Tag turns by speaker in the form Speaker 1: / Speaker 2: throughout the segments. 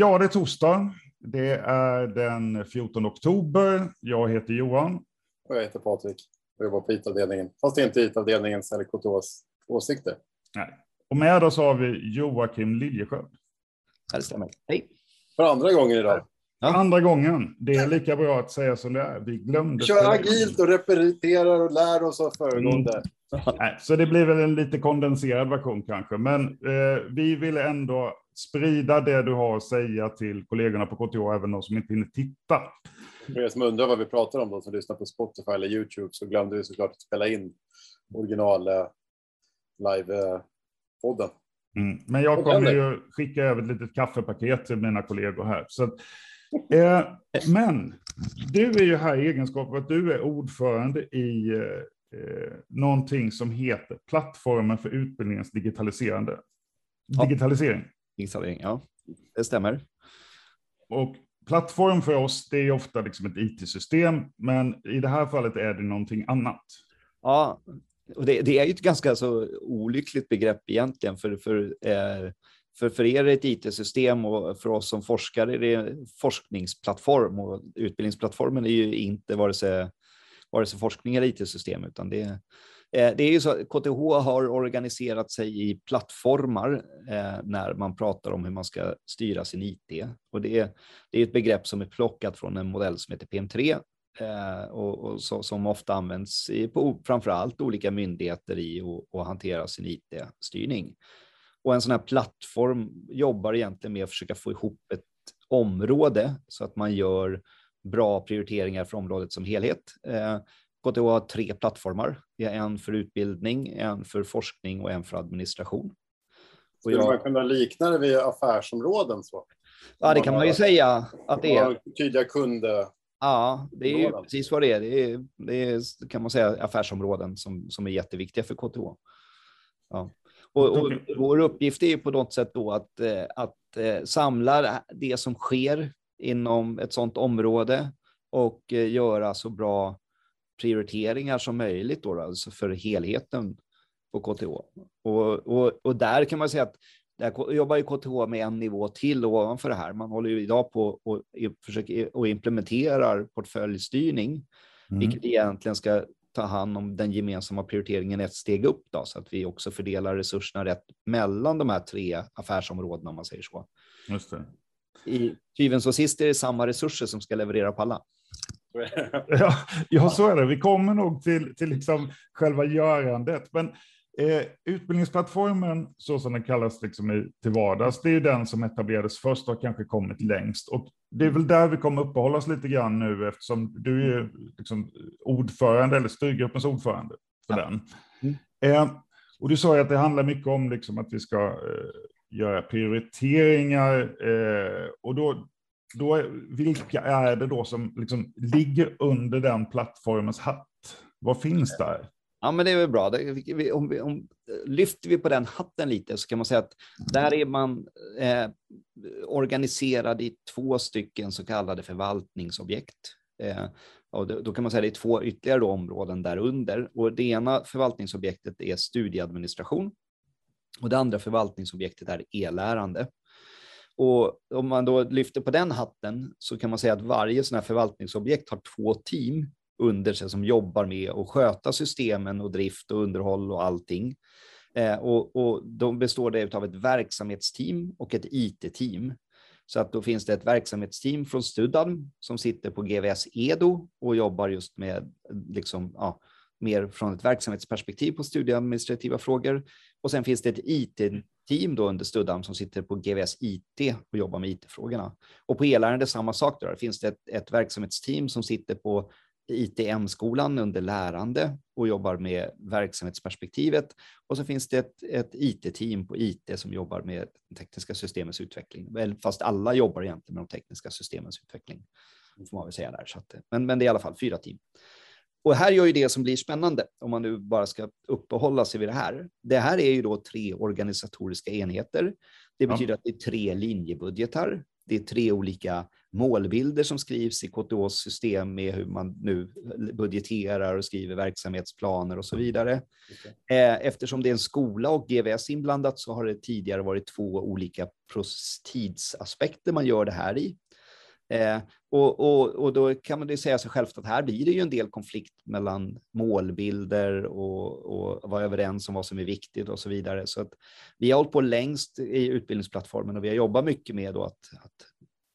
Speaker 1: ja, det är torsdag. Det är den 14 oktober. Jag heter Johan.
Speaker 2: Och jag heter Patrik. Jag jobbar på IT-avdelningen. Fast det är inte IT-avdelningens eller KTHs åsikter.
Speaker 1: Nej. Och med oss har vi Joakim Liljesköld.
Speaker 3: Det stämmer. Hej.
Speaker 2: För andra gången idag.
Speaker 1: Ja. Andra gången. Det är lika bra att säga som det är. Vi glömde.
Speaker 2: Vi kör agilt och repeterar och lär oss av föregående. Mm.
Speaker 1: Nej, så det blir väl en lite kondenserad version kanske. Men eh, vi vill ändå sprida det du har att säga till kollegorna på KTH, även de som inte hinner titta.
Speaker 2: För er som undrar vad vi pratar om, de som lyssnar på Spotify eller YouTube, så glömde vi såklart att spela in original eh, live-podden.
Speaker 1: Mm. Men jag kommer ju skicka över ett litet kaffepaket till mina kollegor här. Så att, eh, men du är ju här i egenskap av att du är ordförande i eh, någonting som heter Plattformen för utbildningens digitaliserande.
Speaker 3: Ja.
Speaker 1: Digitalisering.
Speaker 3: Digitalisering, ja. Det stämmer.
Speaker 1: Och plattform för oss, det är ofta liksom ett IT-system, men i det här fallet är det någonting annat.
Speaker 3: Ja, och det, det är ju ett ganska så olyckligt begrepp egentligen, för, för, eh, för, för er är det ett IT-system och för oss som forskare är det forskningsplattform och utbildningsplattformen är ju inte vare sig, vare sig forskning eller IT-system, utan det är Eh, det är ju så att KTH har organiserat sig i plattformar eh, när man pratar om hur man ska styra sin IT. Och det är, det är ett begrepp som är plockat från en modell som heter PM3 eh, och, och så, som ofta används i, på framför allt olika myndigheter i att hantera sin IT-styrning. Och en sån här plattform jobbar egentligen med att försöka få ihop ett område så att man gör bra prioriteringar för området som helhet. KTH har tre plattformar. Det är en för utbildning, en för forskning och en för administration.
Speaker 2: Skulle jag... man kunna likna det vid affärsområden? Så?
Speaker 3: Ja, det kan man ju säga att det är.
Speaker 2: Tydliga kunder.
Speaker 3: Ja, det är ju precis vad det är. Det är, det är kan man säga affärsområden som, som är jätteviktiga för KTH. Ja. Och, och vår uppgift är ju på något sätt då att, eh, att eh, samla det som sker inom ett sådant område och eh, göra så bra prioriteringar som möjligt då, alltså för helheten på KTH. Och, och, och där kan man säga att där jobbar ju KTH med en nivå till ovanför det här. Man håller ju idag på och försöker och implementerar portföljstyrning, mm. vilket egentligen ska ta hand om den gemensamma prioriteringen ett steg upp då, så att vi också fördelar resurserna rätt mellan de här tre affärsområdena om man säger så.
Speaker 1: Just det.
Speaker 3: I syvende och sist är det samma resurser som ska leverera på alla.
Speaker 1: Ja, ja, så är det. Vi kommer nog till, till liksom själva görandet. Men eh, utbildningsplattformen, så som den kallas liksom i, till vardags, det är ju den som etablerades först och kanske kommit längst. Och det är väl där vi kommer uppehålla oss lite grann nu, eftersom du är liksom ordförande, eller styrgruppens ordförande för ja. den. Mm. Eh, och du sa ju att det handlar mycket om liksom att vi ska eh, göra prioriteringar. Eh, och då då, vilka är det då som liksom ligger under den plattformens hatt? Vad finns där?
Speaker 3: Ja, men det är väl bra. Om vi, om, lyfter vi på den hatten lite så kan man säga att där är man eh, organiserad i två stycken så kallade förvaltningsobjekt. Eh, och då, då, kan man säga att det är två ytterligare områden därunder. Och det ena förvaltningsobjektet är studieadministration och det andra förvaltningsobjektet är e-lärande. Och om man då lyfter på den hatten så kan man säga att varje sån här förvaltningsobjekt har två team under sig som jobbar med att sköta systemen och drift och underhåll och allting. Eh, och, och de består det av ett verksamhetsteam och ett IT-team. Så att då finns det ett verksamhetsteam från Studalm som sitter på GVS Edo och jobbar just med liksom, ja, mer från ett verksamhetsperspektiv på studieadministrativa frågor. Och sen finns det ett IT-team då under Studam som sitter på GVS IT och jobbar med IT-frågorna. Och på elärende samma sak. Det finns det ett, ett verksamhetsteam som sitter på ITM-skolan under lärande och jobbar med verksamhetsperspektivet. Och så finns det ett, ett IT-team på IT som jobbar med den tekniska systemets utveckling. Fast alla jobbar egentligen med de tekniska systemens utveckling. Får man väl säga där. Så att, men, men det är i alla fall fyra team. Och här gör ju det som blir spännande, om man nu bara ska uppehålla sig vid det här. Det här är ju då tre organisatoriska enheter. Det betyder ja. att det är tre linjebudgetar. det är tre olika målbilder som skrivs i KTHs system med hur man nu budgeterar och skriver verksamhetsplaner och så vidare. Eh, eftersom det är en skola och GVS inblandat så har det tidigare varit två olika tidsaspekter man gör det här i. Eh, och, och, och, då kan man ju säga sig självt att här blir det ju en del konflikt mellan målbilder och, och vara överens om vad som är viktigt och så vidare. Så att vi har hållit på längst i utbildningsplattformen och vi har jobbat mycket med då att, att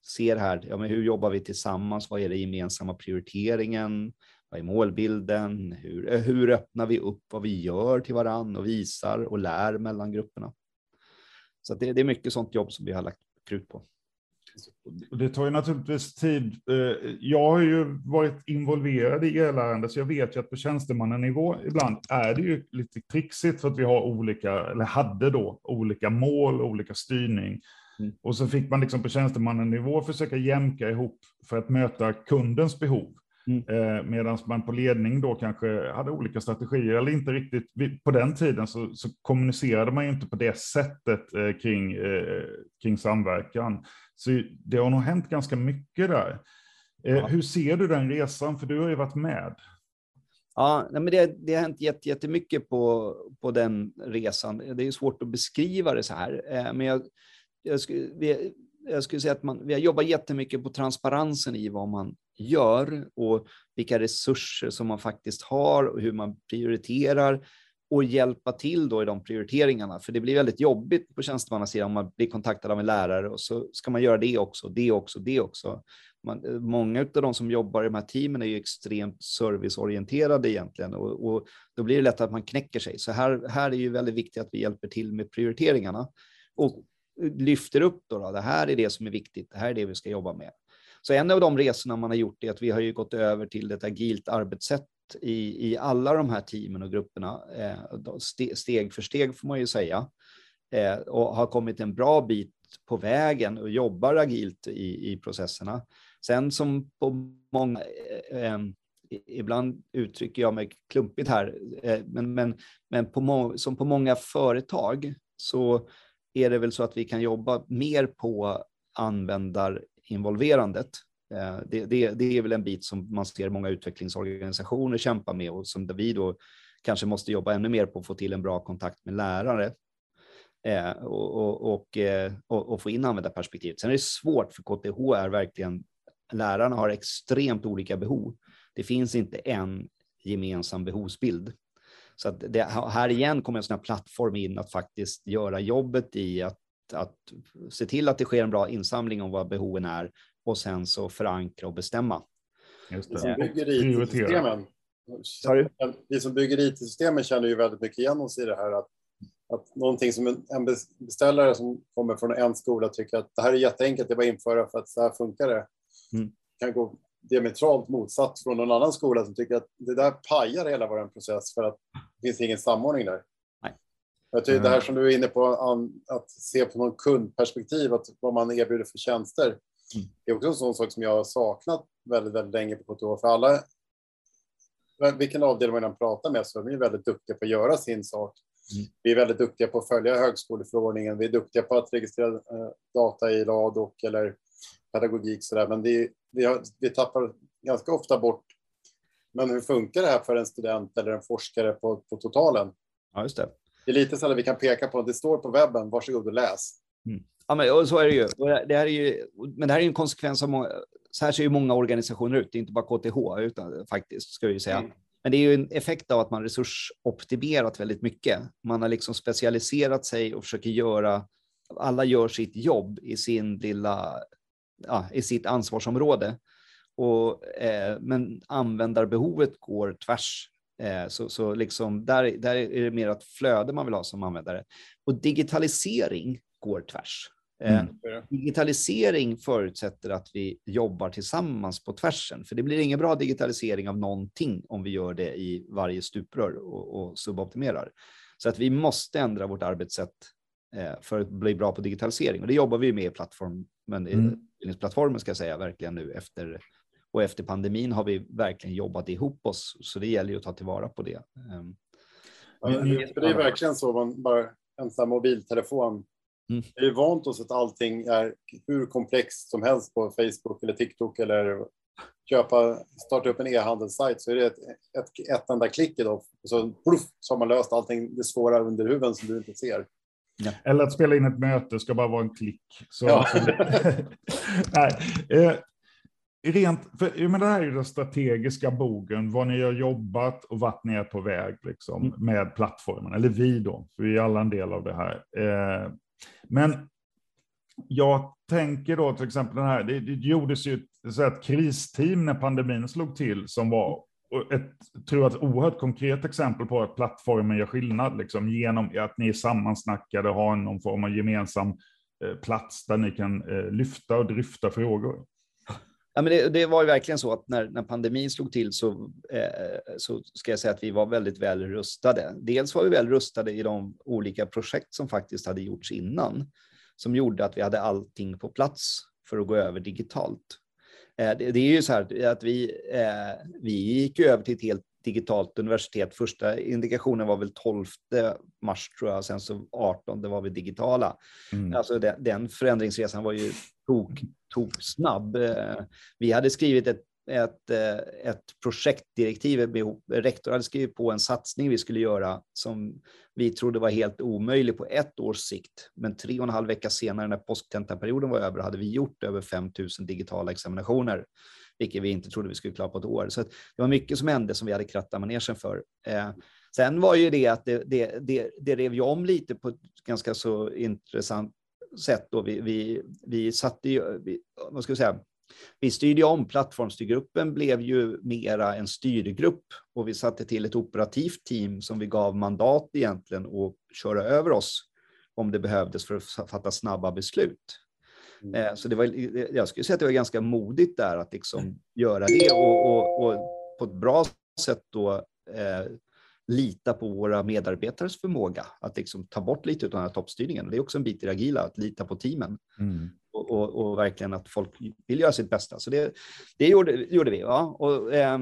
Speaker 3: se här, ja, men hur jobbar vi tillsammans? Vad är den gemensamma prioriteringen? Vad är målbilden? Hur, hur öppnar vi upp vad vi gör till varann och visar och lär mellan grupperna? Så det, det är mycket sånt jobb som vi har lagt krut på.
Speaker 1: Det tar ju naturligtvis tid. Eh, jag har ju varit involverad i e-lärande, så jag vet ju att på tjänstemannanivå ibland är det ju lite trixigt för att vi har olika, eller hade då, olika mål, olika styrning. Mm. Och så fick man liksom på tjänstemannanivå försöka jämka ihop för att möta kundens behov. Mm. Eh, Medan man på ledning då kanske hade olika strategier eller inte riktigt. På den tiden så, så kommunicerade man ju inte på det sättet eh, kring, kring samverkan. Så det har nog hänt ganska mycket där. Eh, ja. Hur ser du den resan? För du har ju varit med.
Speaker 3: Ja, men det, det har hänt jättemycket på, på den resan. Det är svårt att beskriva det så här, eh, men jag, jag, skulle, vi, jag skulle säga att man, vi har jobbat jättemycket på transparensen i vad man gör och vilka resurser som man faktiskt har och hur man prioriterar och hjälpa till då i de prioriteringarna. För det blir väldigt jobbigt på tjänstemannasidan om man blir kontaktad av en lärare och så ska man göra det också, det också, det också. Man, eh, många av de som jobbar i de här teamen är ju extremt serviceorienterade egentligen och, och då blir det lätt att man knäcker sig. Så här, här är ju väldigt viktigt att vi hjälper till med prioriteringarna och eh, lyfter upp då, då det här är det som är viktigt, det här är det vi ska jobba med. Så en av de resorna man har gjort är att vi har ju gått över till ett agilt arbetssätt i, i alla de här teamen och grupperna, eh, steg för steg får man ju säga, eh, och har kommit en bra bit på vägen och jobbar agilt i, i processerna. Sen som på många, eh, eh ibland uttrycker jag mig klumpigt här, men, men, men på som på många företag så är det väl så att vi kan jobba mer på användarinvolverandet Eh, det, det, det, är väl en bit som man ser många utvecklingsorganisationer kämpa med och som vi då kanske måste jobba ännu mer på att få till en bra kontakt med lärare eh, och, och, eh, och, och, få in användarperspektivet. Sen är det svårt för KTH är verkligen, lärarna har extremt olika behov. Det finns inte en gemensam behovsbild. Så att det, här igen kommer en sån här plattform in att faktiskt göra jobbet i att, att se till att det sker en bra insamling om vad behoven är och sen så förankra och bestämma.
Speaker 2: Just det. Som bygger IT-systemen. Vi som bygger IT-systemen känner ju väldigt mycket igen oss i det här att, att någonting som en beställare som kommer från en skola tycker att det här är jätteenkelt, det är bara att införa för att så här funkar det. Mm. kan gå diametralt motsatt från någon annan skola som tycker att det där pajar hela vår process för att det finns ingen samordning där. Nej. Jag tycker det här som du är inne på, att se på någon kundperspektiv, att vad man erbjuder för tjänster. Det är också en sån sak som jag har saknat väldigt, väldigt länge på KTH. För alla, vilken avdelning man än pratar med så är de väldigt duktiga på att göra sin sak. Mm. Vi är väldigt duktiga på att följa högskoleförordningen. Vi är duktiga på att registrera eh, data i LADOK eller pedagogik. Så där. Men det, vi, har, vi tappar ganska ofta bort men hur funkar det här för en student eller en forskare på, på totalen?
Speaker 3: Ja, just det.
Speaker 2: Det är lite så att vi kan peka på, det står på webben, varsågod och läs.
Speaker 3: Mm. Ja, men, så är det ju. Det här är ju men det här är en konsekvens av många, så här ser ju många organisationer ut. Inte bara KTH, utan faktiskt ska vi säga. Mm. Men det är ju en effekt av att man resursoptimerat väldigt mycket. Man har liksom specialiserat sig och försöker göra, alla gör sitt jobb i sin lilla, ja, i sitt ansvarsområde. Och, eh, men användarbehovet går tvärs. Eh, så, så liksom där, där är det mer ett flöde man vill ha som användare. Och digitalisering går tvärs. Eh, mm. Digitalisering förutsätter att vi jobbar tillsammans på tvärsen, för det blir ingen bra digitalisering av någonting om vi gör det i varje stuprör och, och suboptimerar. Så att vi måste ändra vårt arbetssätt eh, för att bli bra på digitalisering och det jobbar vi med i plattformen, mm. plattformen ska jag säga verkligen nu efter och efter pandemin har vi verkligen jobbat ihop oss, så det gäller ju att ta tillvara på det.
Speaker 2: Ja, det är verkligen så, man bara en sån mobiltelefon Mm. Vi är vant oss att allting är hur komplext som helst på Facebook eller TikTok eller köpa, starta upp en e-handelssajt så är det ett, ett, ett enda klick idag. Och så, pluff, så har man löst allting det svåra under huven som du inte ser.
Speaker 1: Ja. Eller att spela in ett möte ska bara vara en klick. Så, ja. nej, eh, rent, för, men det här är ju den strategiska bogen, vad ni har jobbat och vart ni är på väg liksom, mm. med plattformen, eller vi då, för vi är alla en del av det här. Eh, men jag tänker då till exempel den här, det, det gjordes ju ett, så ett kristeam när pandemin slog till som var ett, tror jag, ett oerhört konkret exempel på att plattformen gör skillnad, liksom, genom att ni är sammansnackade och har någon form av gemensam eh, plats där ni kan eh, lyfta och dryfta frågor.
Speaker 3: Ja, men det, det, var ju verkligen så att när, när pandemin slog till så, eh, så ska jag säga att vi var väldigt väl rustade. Dels var vi väl rustade i de olika projekt som faktiskt hade gjorts innan, som gjorde att vi hade allting på plats för att gå över digitalt. Eh, det, det, är ju så här att vi, eh, vi gick över till ett helt digitalt universitet. Första indikationen var väl 12 mars tror jag, sen så 18 det var vi digitala. Mm. Alltså den, den förändringsresan var ju tok, tok snabb. Eh, vi hade skrivit ett ett, eh, ett projektdirektiv. Rektor hade skrivit på en satsning vi skulle göra som vi trodde var helt omöjlig på ett års sikt. Men tre och en halv vecka senare när påsktentaperioden var över hade vi gjort över 5 000 digitala examinationer, vilket vi inte trodde vi skulle klara på ett år. Så det var mycket som hände som vi hade krattat manegen för. Eh, sen var ju det att det, det, det, det rev ju om lite på ett ganska så intressant sätt. Då. Vi, vi, vi satte ju, vi, vad ska jag säga, vi styrde om, plattformsstyrgruppen blev ju mera en styrgrupp och vi satte till ett operativt team som vi gav mandat egentligen att köra över oss om det behövdes för att fatta snabba beslut. Mm. Eh, så det var, jag skulle säga att det var ganska modigt där att liksom göra det och, och, och på ett bra sätt då eh, lita på våra medarbetares förmåga att liksom ta bort lite av den här toppstyrningen. Det är också en bit i det agila, att lita på teamen. Mm och, och, och, verkligen att folk vill göra sitt bästa. Så det, det gjorde, gjorde vi. Ja. Och, eh,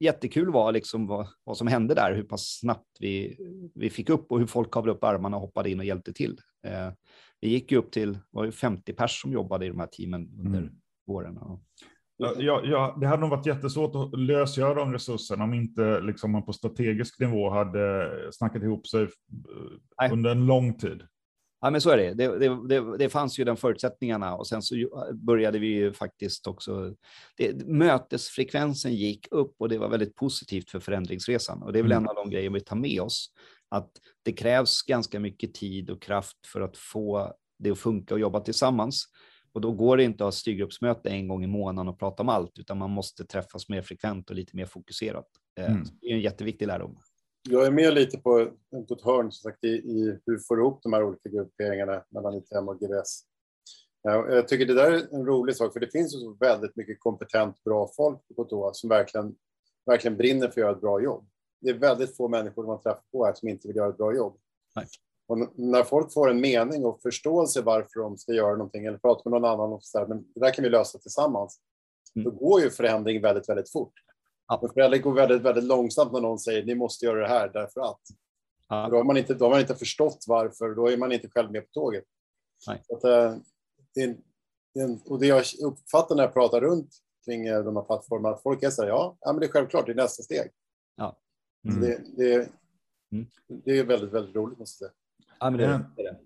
Speaker 3: jättekul var liksom vad, vad som hände där, hur pass snabbt vi, vi fick upp och hur folk kavlade upp armarna och hoppade in och hjälpte till. Eh, vi gick ju upp till var 50 pers som jobbade i de här teamen under mm. våren. Ja.
Speaker 1: Ja, ja, det hade nog varit jättesvårt att lösgöra de resurserna om inte liksom, man på strategisk nivå hade snackat ihop sig Nej. under en lång tid.
Speaker 3: Ja, men så är det. Det, det, det. det, fanns ju de förutsättningarna och sen så började vi ju faktiskt också. Det, mötesfrekvensen gick upp och det var väldigt positivt för förändringsresan och det är väl mm. en av de grejer vi tar med oss. Att det krävs ganska mycket tid och kraft för att få det att funka och jobba tillsammans. Och då går det inte att ha styrgruppsmöte en gång i månaden och prata om allt, utan man måste träffas mer frekvent och lite mer fokuserat. Eh, mm. Det är en jätteviktig lärdom
Speaker 2: jag är med lite på, på ett hörn som sagt, i, i hur får ihop de här olika grupperingarna mellan ITM och GVS. Jag tycker det där är en rolig sak, för det finns ju så väldigt mycket kompetent, bra folk på KTH som verkligen, verkligen brinner för att göra ett bra jobb. Det är väldigt få människor man träffar på här som inte vill göra ett bra jobb. Nej. Och när folk får en mening och förståelse varför de ska göra någonting eller prata med någon annan och så här, men det där kan vi lösa tillsammans. Mm. Då går ju förändring väldigt, väldigt fort. Ja. Men föräldrar går väldigt, väldigt långsamt när någon säger ni måste göra det här därför att. Ja. Då, har man inte, då har man inte förstått varför, då är man inte själv med på tåget. Nej. Att, det är, det är, och det jag uppfattar när jag pratar runt kring eh, de här plattformarna, att folk är så här, ja, ja men det är självklart, det är nästa steg. Ja. Mm. Det, det, mm. det är väldigt, väldigt roligt måste jag säga.
Speaker 3: Ja, men det, det är det.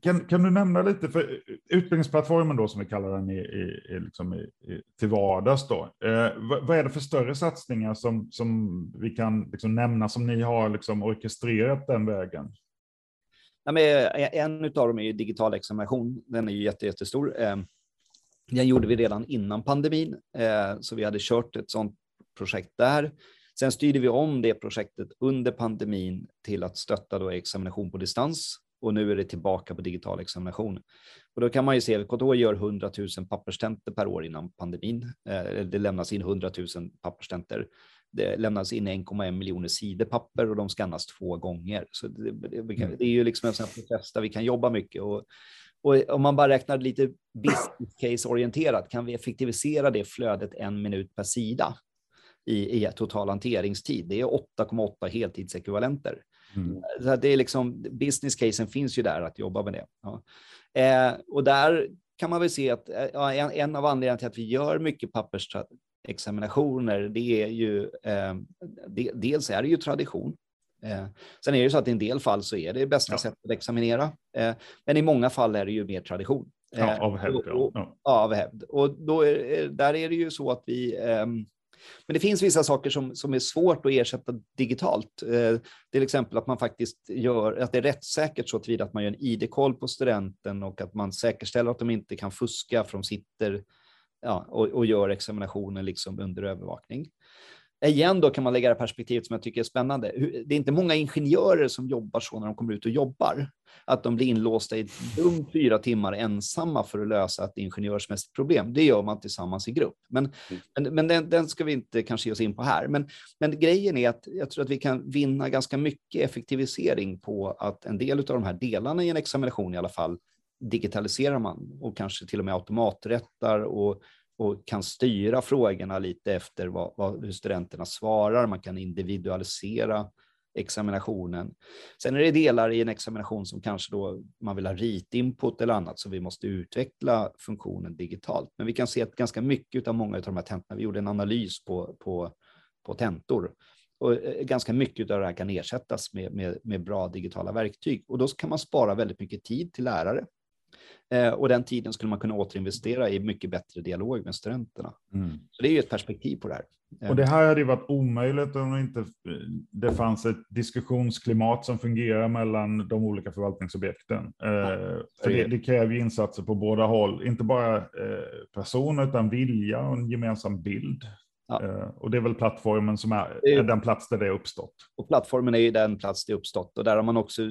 Speaker 1: Kan, kan du nämna lite, för utbildningsplattformen då som vi kallar den i, i, i, liksom i, till vardags då. Eh, vad, vad, är det för större satsningar som, som vi kan liksom nämna som ni har liksom orkestrerat den vägen?
Speaker 3: Ja, men en av dem är ju digital examination. Den är ju jätte, jättestor. Eh, den gjorde vi redan innan pandemin, eh, så vi hade kört ett sådant projekt där. Sen styrde vi om det projektet under pandemin till att stötta då examination på distans och nu är det tillbaka på digital examination. Och då kan man ju se att KTH gör 100 000 papperstenter per år innan pandemin. Eh, det lämnas in 100 000 papperstenter. Det lämnas in 1,1 miljoner sidor papper och de skannas två gånger. Så det, det, mm. det är ju liksom en sån process där vi kan jobba mycket. Och, och om man bara räknar lite business case orienterat, kan vi effektivisera det flödet en minut per sida i, i total hanteringstid? Det är 8,8 heltidsekvivalenter. Mm. Så det är liksom, business casen finns ju där att jobba med det. Ja. Eh, och där kan man väl se att ja, en, en av anledningarna till att vi gör mycket pappersexaminationer, det är ju eh, det, dels är det ju tradition. Eh, sen är det så att i en del fall så är det bästa ja. sättet att examinera, eh, men i många fall är det ju mer tradition.
Speaker 1: Ja, av hävd.
Speaker 3: Och, och, ja. av hävd. Och då är, där är det ju så att vi ehm, men det finns vissa saker som, som är svårt att ersätta digitalt. Eh, till exempel att man faktiskt gör, att det är rättssäkert så tillvida att man gör en ID-koll på studenten och att man säkerställer att de inte kan fuska för de sitter ja, och, och gör examinationen liksom under övervakning igen då kan man lägga det perspektivet som jag tycker är spännande. Det är inte många ingenjörer som jobbar så när de kommer ut och jobbar. Att de blir inlåsta i dumt fyra timmar ensamma för att lösa ett ingenjörsmässigt problem. Det gör man tillsammans i grupp. Men, mm. men, men den, den, ska vi inte kanske ge oss in på här. Men, men grejen är att jag tror att vi kan vinna ganska mycket effektivisering på att en del av de här delarna i en examination i alla fall digitaliserar man och kanske till och med automaträttar och och kan styra frågorna lite efter vad, vad, hur studenterna svarar. Man kan individualisera examinationen. Sen är det delar i en examination som kanske då man vill ha ritinput eller annat, så vi måste utveckla funktionen digitalt. Men vi kan se att ganska mycket av många av de här tentorna, vi gjorde en analys på, på, på tentor, och eh, ganska mycket av det här kan ersättas med, med, med bra digitala verktyg. Och då kan man spara väldigt mycket tid till lärare och den tiden skulle man kunna återinvestera i mycket bättre dialog med studenterna. Mm. Så det är ju ett perspektiv på det här.
Speaker 1: Och det här hade ju varit omöjligt om det inte det fanns ett diskussionsklimat som fungerar mellan de olika förvaltningsobjekten. Ja, eh, för det, det kräver insatser på båda håll, inte bara eh, person utan vilja och en gemensam bild. Ja. Eh, och det är väl plattformen som är, är, den plats där det har uppstått.
Speaker 3: Och plattformen är ju den plats det är uppstått och där har man också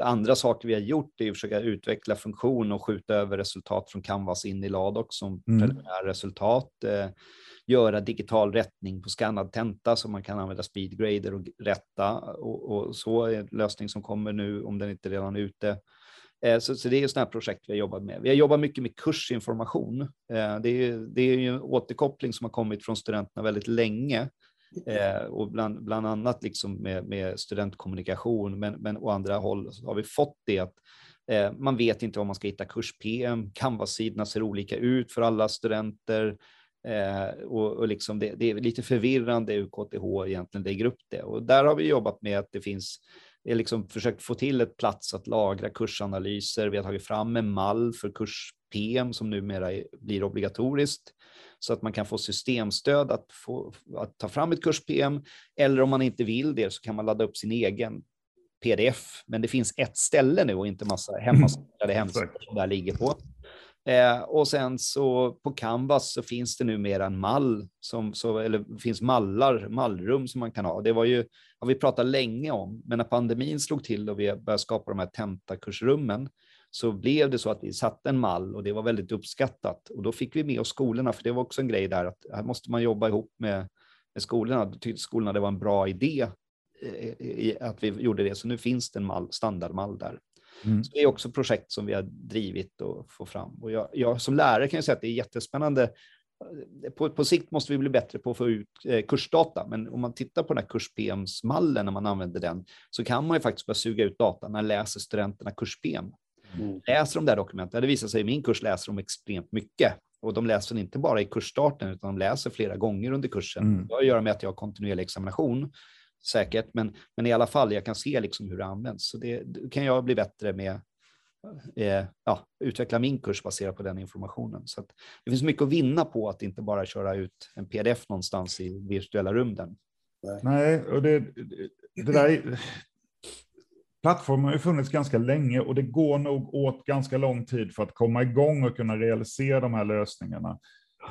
Speaker 3: andra saker vi har gjort är att försöka utveckla funktion och skjuta över resultat från Canvas in i Ladoc som mm. preliminära resultat. Eh, göra digital rättning på skannad tenta så man kan använda speedgrader och rätta och, och så är en lösning som kommer nu om den inte redan är ute. Eh, så, så, det är ju sådana projekt vi har jobbat med. Vi har jobbat mycket med kursinformation. Eh, det är, det är ju en återkoppling som har kommit från studenterna väldigt länge. Eh, och bland, bland annat liksom med, med studentkommunikation, men, men å andra håll har vi fått det att man vet inte om man ska hitta kurs-PM, Canvas-sidorna ser olika ut för alla studenter. Eh, och, och liksom det, det, är lite förvirrande hur KTH egentligen lägger upp det. Och där har vi jobbat med att det finns har liksom försökt få till ett plats att lagra kursanalyser. Vi har tagit fram en mall för kurs-PM som numera blir obligatoriskt så att man kan få systemstöd att, få, att ta fram ett kurs-PM. Eller om man inte vill det så kan man ladda upp sin egen pdf. Men det finns ett ställe nu och inte massa hemmasidade hemsidor som där ligger på. Eh, och sen så på Canvas så finns det numera en mall, som, så, eller finns mallar, mallrum som man kan ha. Det var ju, har vi pratat länge om, men när pandemin slog till och vi började skapa de här tentakursrummen så blev det så att vi satte en mall och det var väldigt uppskattat. Och då fick vi med oss skolorna, för det var också en grej där att här måste man jobba ihop med, med skolorna. Då tyckte skolorna det var en bra idé eh, att vi gjorde det, så nu finns det en mall, standardmall där. Mm. Så det är också projekt som vi har drivit och få fram. Och jag, jag som lärare kan jag säga att det är jättespännande. På, på sikt måste vi bli bättre på att få ut eh, kursdata, men om man tittar på den här kurs-PMs-mallen när man använder den, så kan man ju faktiskt börja suga ut data när läser studenterna kurs-PM. Mm. Läser de där dokumenten, det visar sig i min kurs läser de extremt mycket och de läser inte bara i kursstarten utan de läser flera gånger under kursen. Mm. Det har att göra med att jag har kontinuerlig examination säkert, men, men i alla fall, jag kan se liksom hur det används. Så det, det kan jag bli bättre med eh, ja, utveckla min kurs baserat på den informationen. Så det finns mycket att vinna på att inte bara köra ut en pdf någonstans i virtuella rummen.
Speaker 1: Nej, och det, det där plattformen har ju funnits ganska länge och det går nog åt ganska lång tid för att komma igång och kunna realisera de här lösningarna.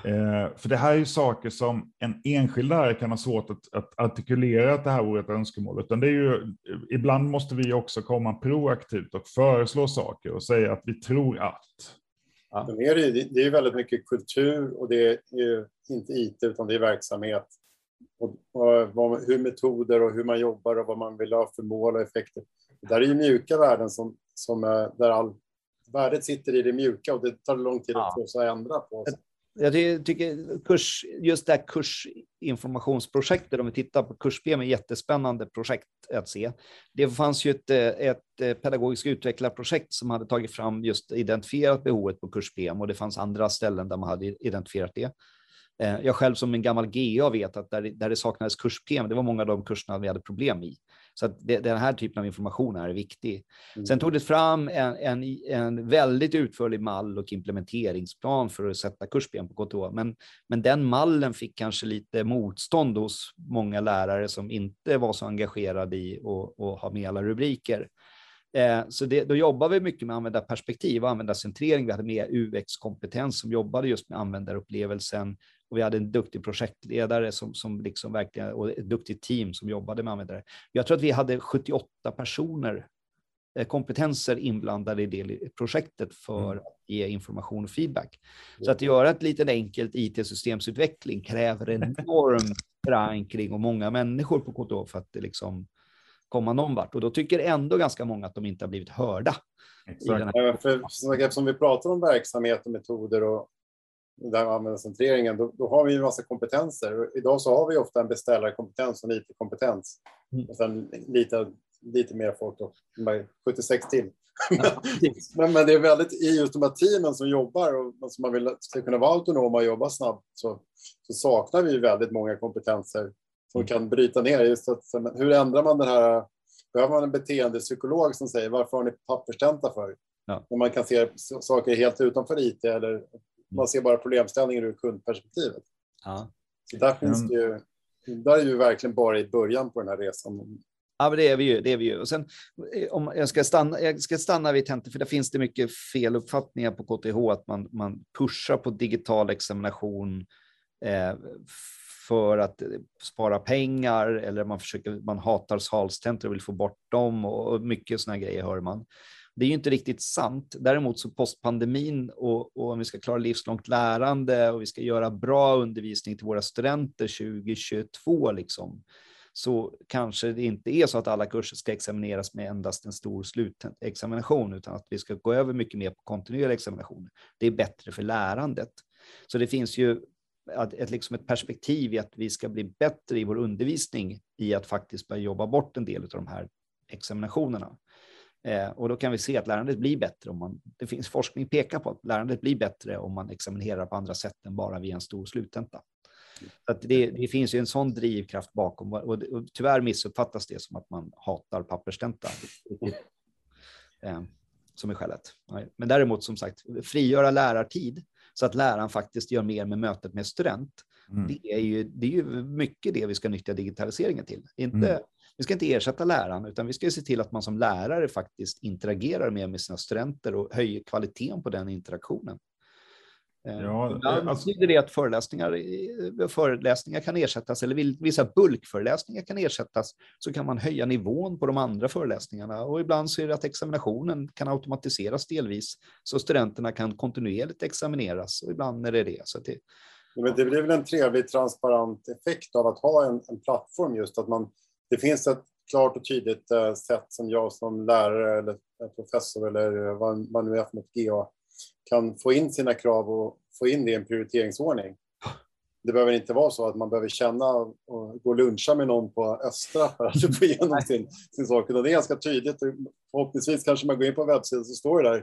Speaker 1: Eh, för det här är ju saker som en enskild lärare kan ha svårt att, att artikulera att det här vore ett önskemål, utan det är ju, ibland måste vi också komma proaktivt och föreslå saker och säga att vi tror att.
Speaker 2: Ja. Det, är, det är väldigt mycket kultur och det är inte IT utan det är verksamhet. Och, och, hur metoder och hur man jobbar och vad man vill ha för mål och effekter. Det där är ju mjuka värden som, som där all, värdet sitter i det mjuka och det tar lång tid ja. att få sig ändra på
Speaker 3: jag tycker kurs, just det här kursinformationsprojektet, om vi tittar på kurs-PM, är jättespännande projekt att se. Det fanns ju ett, ett pedagogiskt utvecklarprojekt som hade tagit fram just identifierat behovet på kurs-PM och det fanns andra ställen där man hade identifierat det. Eh, jag själv som en gammal GA vet att där, där det saknades kurs-PM, det var många av de kurserna vi hade problem i. Så att det, den här typen av information är viktig. Mm. Sen tog det fram en, en, en, väldigt utförlig mall och implementeringsplan för att sätta kursben på KTH. Men, men den mallen fick kanske lite motstånd hos många lärare som inte var så engagerade i att ha med alla rubriker. Eh, så det, då jobbar vi mycket med användarperspektiv och användarcentrering. Vi hade med UX-kompetens som jobbade just med användarupplevelsen och vi hade en duktig projektledare som, som liksom verkligen, och ett duktigt team som jobbade med användare. Jag tror att vi hade 78 personer, eh, kompetenser inblandade i det projektet för mm. att ge information och feedback. Så att göra ett litet enkelt IT-systemsutveckling kräver enorm förankring och många människor på KTH för att det liksom komma någon vart. Och då tycker ändå ganska många att de inte har blivit hörda.
Speaker 2: Exakt. Ja, för, eftersom vi pratar om verksamhet och metoder och där användarcentreringen, då, då har vi en massa kompetenser. Idag så har vi ofta en beställarkompetens och en IT-kompetens. Mm. Och sen lite, lite mer folk, då, 76 till. Ja. men, men det är väldigt i just de här teamen som jobbar och som man vill ska kunna vara autonoma och jobba snabbt så, så saknar vi väldigt många kompetenser som mm. kan bryta ner. Just att, hur ändrar man den här... Behöver man en beteendepsykolog som säger varför har ni papperstenta för? Ja. När man kan se saker helt utanför IT eller man ser bara problemställningen ur kundperspektivet. Ja. Så där finns det ju, där är vi verkligen bara i början på den här resan.
Speaker 3: Ja, men det är vi ju. Det är vi ju. Och sen, eh, om jag, ska stanna, jag ska stanna vid Tente, för där finns det mycket feluppfattningar på KTH, att man, man pushar på digital examination eh, för att spara pengar eller man försöker, man hatar salstentor och vill få bort dem och mycket sådana grejer hör man. Det är ju inte riktigt sant. Däremot så postpandemin och, och om vi ska klara livslångt lärande och vi ska göra bra undervisning till våra studenter 2022 liksom, så kanske det inte är så att alla kurser ska examineras med endast en stor slutexamination, utan att vi ska gå över mycket mer på kontinuerliga examinationer. Det är bättre för lärandet. Så det finns ju ett, ett, liksom ett perspektiv i att vi ska bli bättre i vår undervisning i att faktiskt börja jobba bort en del av de här examinationerna. Eh, och då kan vi se att lärandet blir bättre om man, det finns forskning pekar på att lärandet blir bättre om man examinerar på andra sätt än bara via en stor sluttenta. Så det, det, finns ju en sån drivkraft bakom och, och, och tyvärr missuppfattas det som att man hatar papperstenta. Eh, som är skälet. Men däremot som sagt, frigöra lärartid så att läraren faktiskt gör mer med mötet med student. Mm. Det, är ju, det är ju mycket det vi ska nyttja digitaliseringen till. Inte, mm. Vi ska inte ersätta läraren, utan vi ska se till att man som lärare faktiskt interagerar mer med sina studenter och höjer kvaliteten på den interaktionen. Eh, ja, Ibland alltså... betyder det att föreläsningar, eh, föreläsningar kan ersättas, eller vissa bulkföreläsningar kan ersättas, så kan man höja nivån på de andra föreläsningarna. Och ibland så är det att examinationen kan automatiseras delvis, så studenterna kan kontinuerligt examineras, och ibland är det det. Så det,
Speaker 2: men det blir väl en trevlig transparent effekt av att ha en, en plattform, just att man, det finns ett klart och tydligt uh, sätt som jag som lärare eller professor eller vad man nu är för något GA kan få in sina krav och få in det i en prioriteringsordning. Det behöver inte vara så att man behöver känna och gå och luncha med någon på Östra för att få igenom sin, sin sak. Det är ganska tydligt. Förhoppningsvis kanske man går in på webbsidan så står det där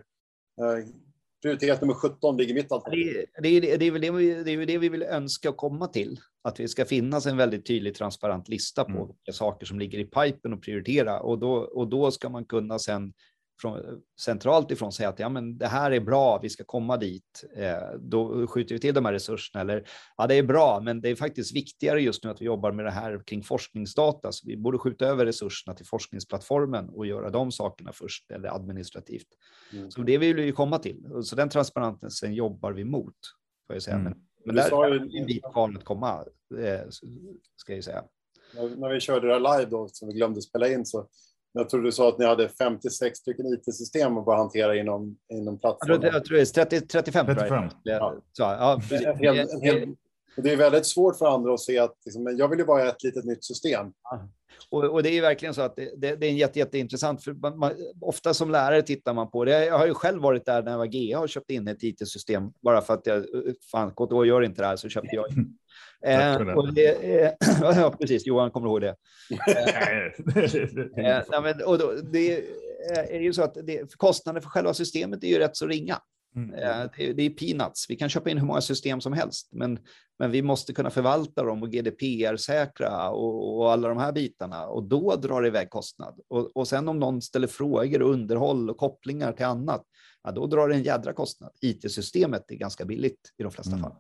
Speaker 2: eh, prioritet nummer 17 ligger mitt
Speaker 3: alternativ. Det, det, det, är väl det, vi, det är det vi vill önska komma till. Att det ska finnas en väldigt tydlig transparent lista på mm. vilka saker som ligger i pipen och prioritera. Och då, och då ska man kunna sen från, centralt ifrån säga att ja, men det här är bra, vi ska komma dit. Eh, då skjuter vi till de här resurserna. Eller ja, det är bra, men det är faktiskt viktigare just nu att vi jobbar med det här kring forskningsdata. Så vi borde skjuta över resurserna till forskningsplattformen och göra de sakerna först, eller administrativt. Mm. Så det vill vi komma till. Så den transparensen jobbar vi mot, får jag säga. Mm. Men, men där är en bit kvar att komma, eh, ska jag säga.
Speaker 2: När, när vi körde det här live då, som vi glömde spela in, så jag tror du sa att ni hade 56 stycken IT-system att bara hantera inom, inom plattformen.
Speaker 3: Jag tror, det är 30, 35. 35.
Speaker 2: Ja. Så, ja, en, hel, en, hel, det är väldigt svårt för andra att se att liksom, jag vill ju bara ha ett litet nytt system.
Speaker 3: Och, och, det är verkligen så att det, det, det är en jätte, jätteintressant, för man, man, ofta som lärare tittar man på det. Jag har ju själj varit där när jag var GA och köpt in ett IT-system bara för att jag, fan, KTH gör inte det här, så köpte jag. Eh, och det, eh, ja, precis, Johan kommer ihåg det. eh, eh, men, och då, det är ju så att det, kostnaden för själva systemet är ju rätt så ringa. Mm. Eh, det är peanuts. Vi kan köpa in hur många system som helst, men, men vi måste kunna förvalta dem och GDPR-säkra och, och, alla de här bitarna. Och då drar det iväg kostnad. Och, och sen om någon ställer frågor och underhåll och kopplingar till annat, ja, då drar det en jädra kostnad. IT-systemet är ganska billigt i de flesta mm. fall.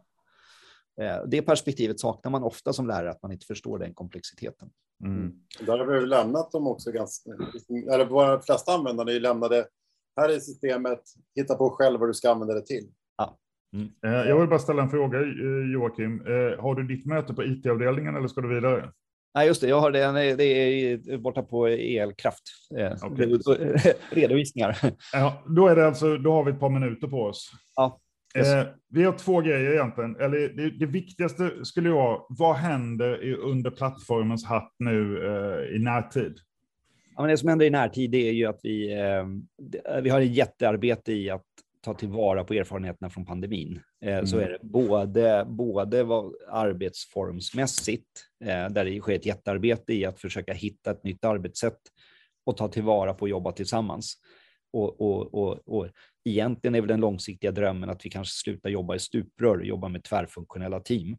Speaker 3: Eh, det perspektivet saknar man ofta som lärare, att man inte förstår den komplexiteten.
Speaker 2: Mm. Där har vi lämnat dem också ganska, eller våra flesta användare lämnade här är systemet, hitta på själv vad du ska använda det till. Ja.
Speaker 1: Mm. Eh, jag vill bara ställa en fråga, eh, Joakim. Har du ditt möte på IT-avdelningen eller ska du vidare?
Speaker 3: Nej, just det. Jag har det. Det är borta på elkraft. Okay. Redovisningar.
Speaker 1: Ja, då, är det alltså, då har vi ett par minuter på oss. Ja. Eh, vi har två grejer egentligen. Eller det, det viktigaste skulle vara, vad händer under plattformens hatt nu eh, i närtid?
Speaker 3: Ja, men det som händer i närtid är ju att vi, eh, vi har ett jättearbete i att ta tillvara på erfarenheterna från pandemin. Eh, mm. Så är det både, både vad arbetsformsmässigt, eh, där det sker ett jättearbete i att försöka hitta ett nytt arbetssätt och ta tillvara på och jobba tillsammans. Och, och, och, och egentligen är väl den långsiktiga drömmen att vi kanske slutar jobba i stuprör, och jobba med tvärfunktionella team.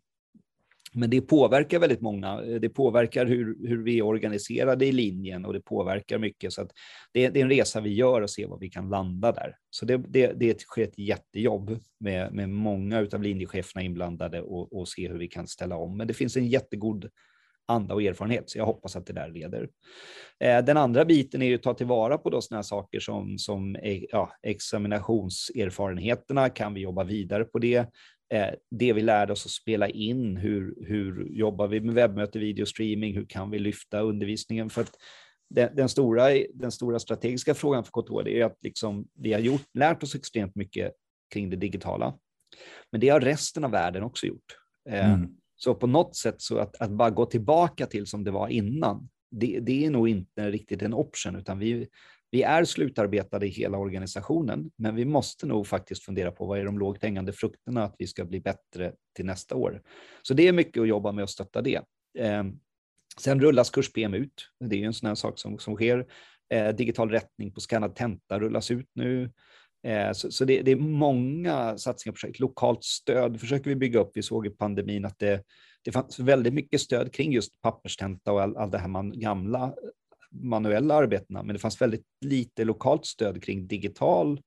Speaker 3: Men det påverkar väldigt många. Eh, det påverkar hur, hur vi är organiserade i linjen och det påverkar mycket. Så att det, det är en resa vi gör och se vad vi kan landa där. Så det, det, det sker ett jättejobb med, med många av linjecheferna inblandade och, och se hur vi kan ställa om. Men det finns en jättegod anda och erfarenhet, så jag hoppas att det där leder. Eh, den andra biten är ju att ta tillvara på då sådana saker som, som e, ja, examinationserfarenheterna. Kan vi jobba vidare på det? Eh, det vi lärde oss att spela in, hur, hur jobbar vi med webbmöte, videostreaming, hur kan vi lyfta undervisningen? För att den, den, stora, den stora strategiska frågan för KTH är att liksom, vi har gjort, lärt oss extremt mycket kring det digitala. Men det har resten av världen också gjort. Eh, mm. Så på något sätt så att, att bara gå tillbaka till som det var innan, det, det, är nog inte riktigt en option, utan vi, vi är slutarbetade i hela organisationen, men vi måste nog faktiskt fundera på vad är de lågt hängande frukterna att vi ska bli bättre till nästa år. Så det är mycket att jobba med att stötta det. Eh, sen rullas kurs PM ut. Det är ju en sån här sak som, som sker. Eh, digital rättning på skannad tenta rullas ut nu. Eh, så, så det, det, är många satsningar på projekt. Lokalt stöd försöker vi bygga upp. Vi såg i pandemin att det, det fanns väldigt mycket stöd kring just papperstenta och allt all det här man, gamla manuella arbetena, men det fanns väldigt lite lokalt stöd kring digital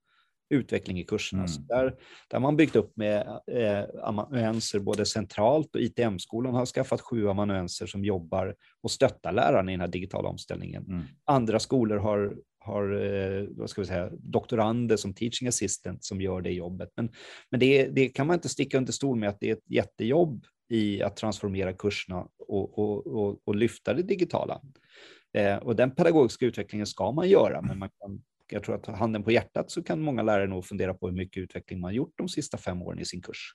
Speaker 3: utveckling i kurserna. Mm. där, där har man byggt upp med eh, amanuenser både centralt och ITM-skolan har skaffat sju amanuenser som jobbar och stöttar lärarna i den här digitala omställningen. Mm. Andra skolor har, har eh, vad ska vi säga, doktorander som teaching assistant som gör det jobbet. Men, men det, det kan man inte sticka under stol med att det är ett jättejobb i att transformera kurserna och, och, och, och lyfta det digitala. Eh, och den pedagogiska utvecklingen ska man göra, men man kan, jag tror att handen på hjärtat så kan många lärare nog fundera på hur mycket utveckling man gjort de sista fem åren i sin kurs.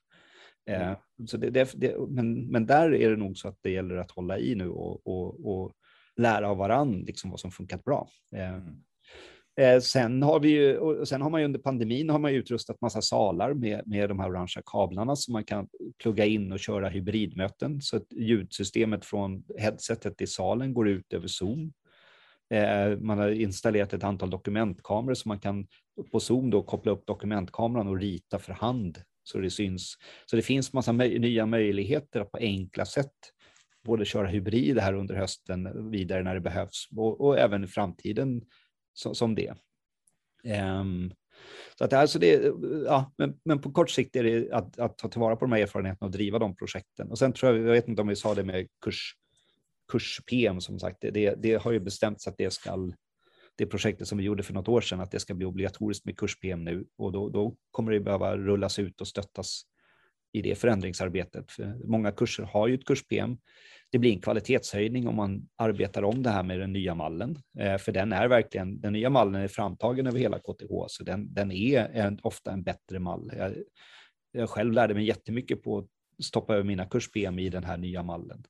Speaker 3: Eh, mm. så det, det, det, men, men där är det nog så att det gäller att hålla i nu och, och, och lära av varann liksom vad som funkat bra. Eh, mm. Eh, sen, har vi ju, och sen har man under pandemin har man utrustat massa salar med, med de här orangea kablarna som man kan plugga in och köra hybridmöten. Så att ljudsystemet från headsetet i salen går ut över Zoom. Eh, man har installerat ett antal dokumentkameror så man kan på Zoom då koppla upp dokumentkameran och rita för hand så det syns. Så det finns massa möj nya möjligheter att på enkla sätt både köra hybrid här under hösten vidare när det behövs och, och även i framtiden som, som det. Um, så att alltså det, ja, men, men, på kort sikt är det att, att, ta tillvara på de här erfarenheterna och driva de projekten. Och sen tror jag, jag vet inte om vi sa det med kurs, kurs PM som sagt, det, det har ju bestämts att det ska, det projektet som vi gjorde för något år sedan, att det ska bli obligatoriskt med kurs PM nu och då, då kommer det behöva rullas ut och stöttas i det förändringsarbetet. För många kurser har ju ett kurs PM det blir en kvalitetshöjning om man arbetar om det här med den nya mallen. Eh, för den är verkligen, den nya mallen är framtagen över hela KTH, så den, den är en, ofta en bättre mall. Jag, jag själv lärde mig jättemycket på att stoppa över mina kurs-PM i den här nya mallen.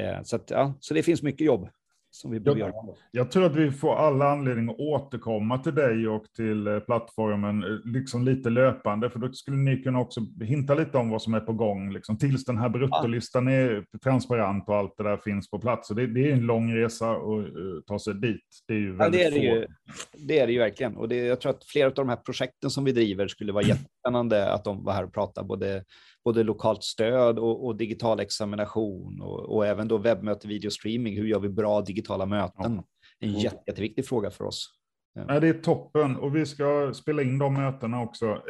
Speaker 3: Eh, så, att, ja, så det finns mycket jobb som vi behöver
Speaker 1: jag,
Speaker 3: göra.
Speaker 1: Jag tror att vi får alla anledning att återkomma till dig och till eh, plattformen, eh, liksom lite löpande, för då skulle ni kunna också hinta lite om vad som är på gång, liksom, tills den här bruttolistan är transparent och allt det där finns på plats. Så det, det är en lång resa att ta sig dit. Det är ju
Speaker 3: ja, det är det, ju, det är det ju verkligen. Och det, jag tror att flera av de här projekten som vi driver skulle vara jättespännande att de var här och pratade, både både lokalt stöd och, och digital examination och, och, även då webbmöte, videostreaming. Hur gör vi bra digitala möten? Ja. En mm. jätte, jätteviktig fråga för oss.
Speaker 1: Ja, det är toppen och vi ska spela in de mötena också.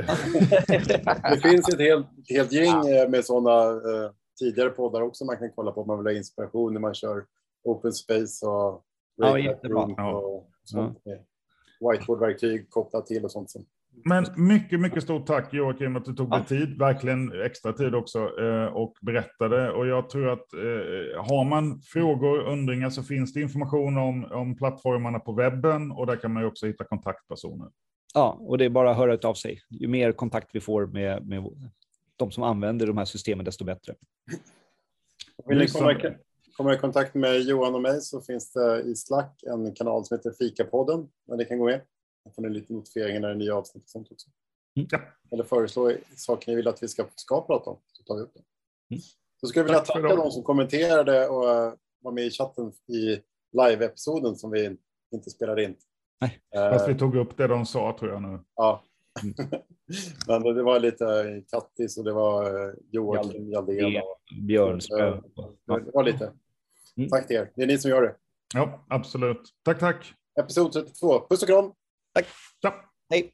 Speaker 2: det finns ett helt, helt gäng eh, med sådana eh, tidigare poddar också man kan kolla på om man vill ha inspiration när man kör open space och
Speaker 3: ja,
Speaker 2: och sånt. Ja. Whiteboardverktyg kopplat till och sånt.
Speaker 1: Men mycket, mycket stort tack Joakim att du tog dig tid, verkligen extra tid också eh, och berättade. Och jag tror att eh, har man frågor, undringar så finns det information om, om plattformarna på webben och där kan man ju också hitta kontaktpersoner.
Speaker 3: Ja, och det är bara att höra av sig. Ju mer kontakt vi får med, med de som använder de här systemen, desto bättre.
Speaker 2: Vill ni komma, komma i kontakt med Johan och mig så finns det i Slack en kanal som heter Fikapodden där ni kan gå med. Får ni lite notifieringar när det är nya avsnitt och sånt också.
Speaker 1: Mm. Ja.
Speaker 2: Eller föreslå saker ni vill att vi ska, ska prata om, så tar vi upp det. Mm. Så skulle jag vilja tacka de som kommenterade och uh, var med i chatten i live-episoden som vi inte spelade in.
Speaker 1: Nej, uh, fast vi tog upp det de sa tror jag nu.
Speaker 2: Ja. Mm. Men det var lite Kattis och det var uh, Joakim Jaldén.
Speaker 3: Björn
Speaker 2: Det var lite. Mm. Tack till er. Det är ni som gör det.
Speaker 1: Ja, absolut. Tack, tack.
Speaker 2: Episod 32. Puss och kram.
Speaker 3: Tack.
Speaker 1: Ja.
Speaker 3: Hej.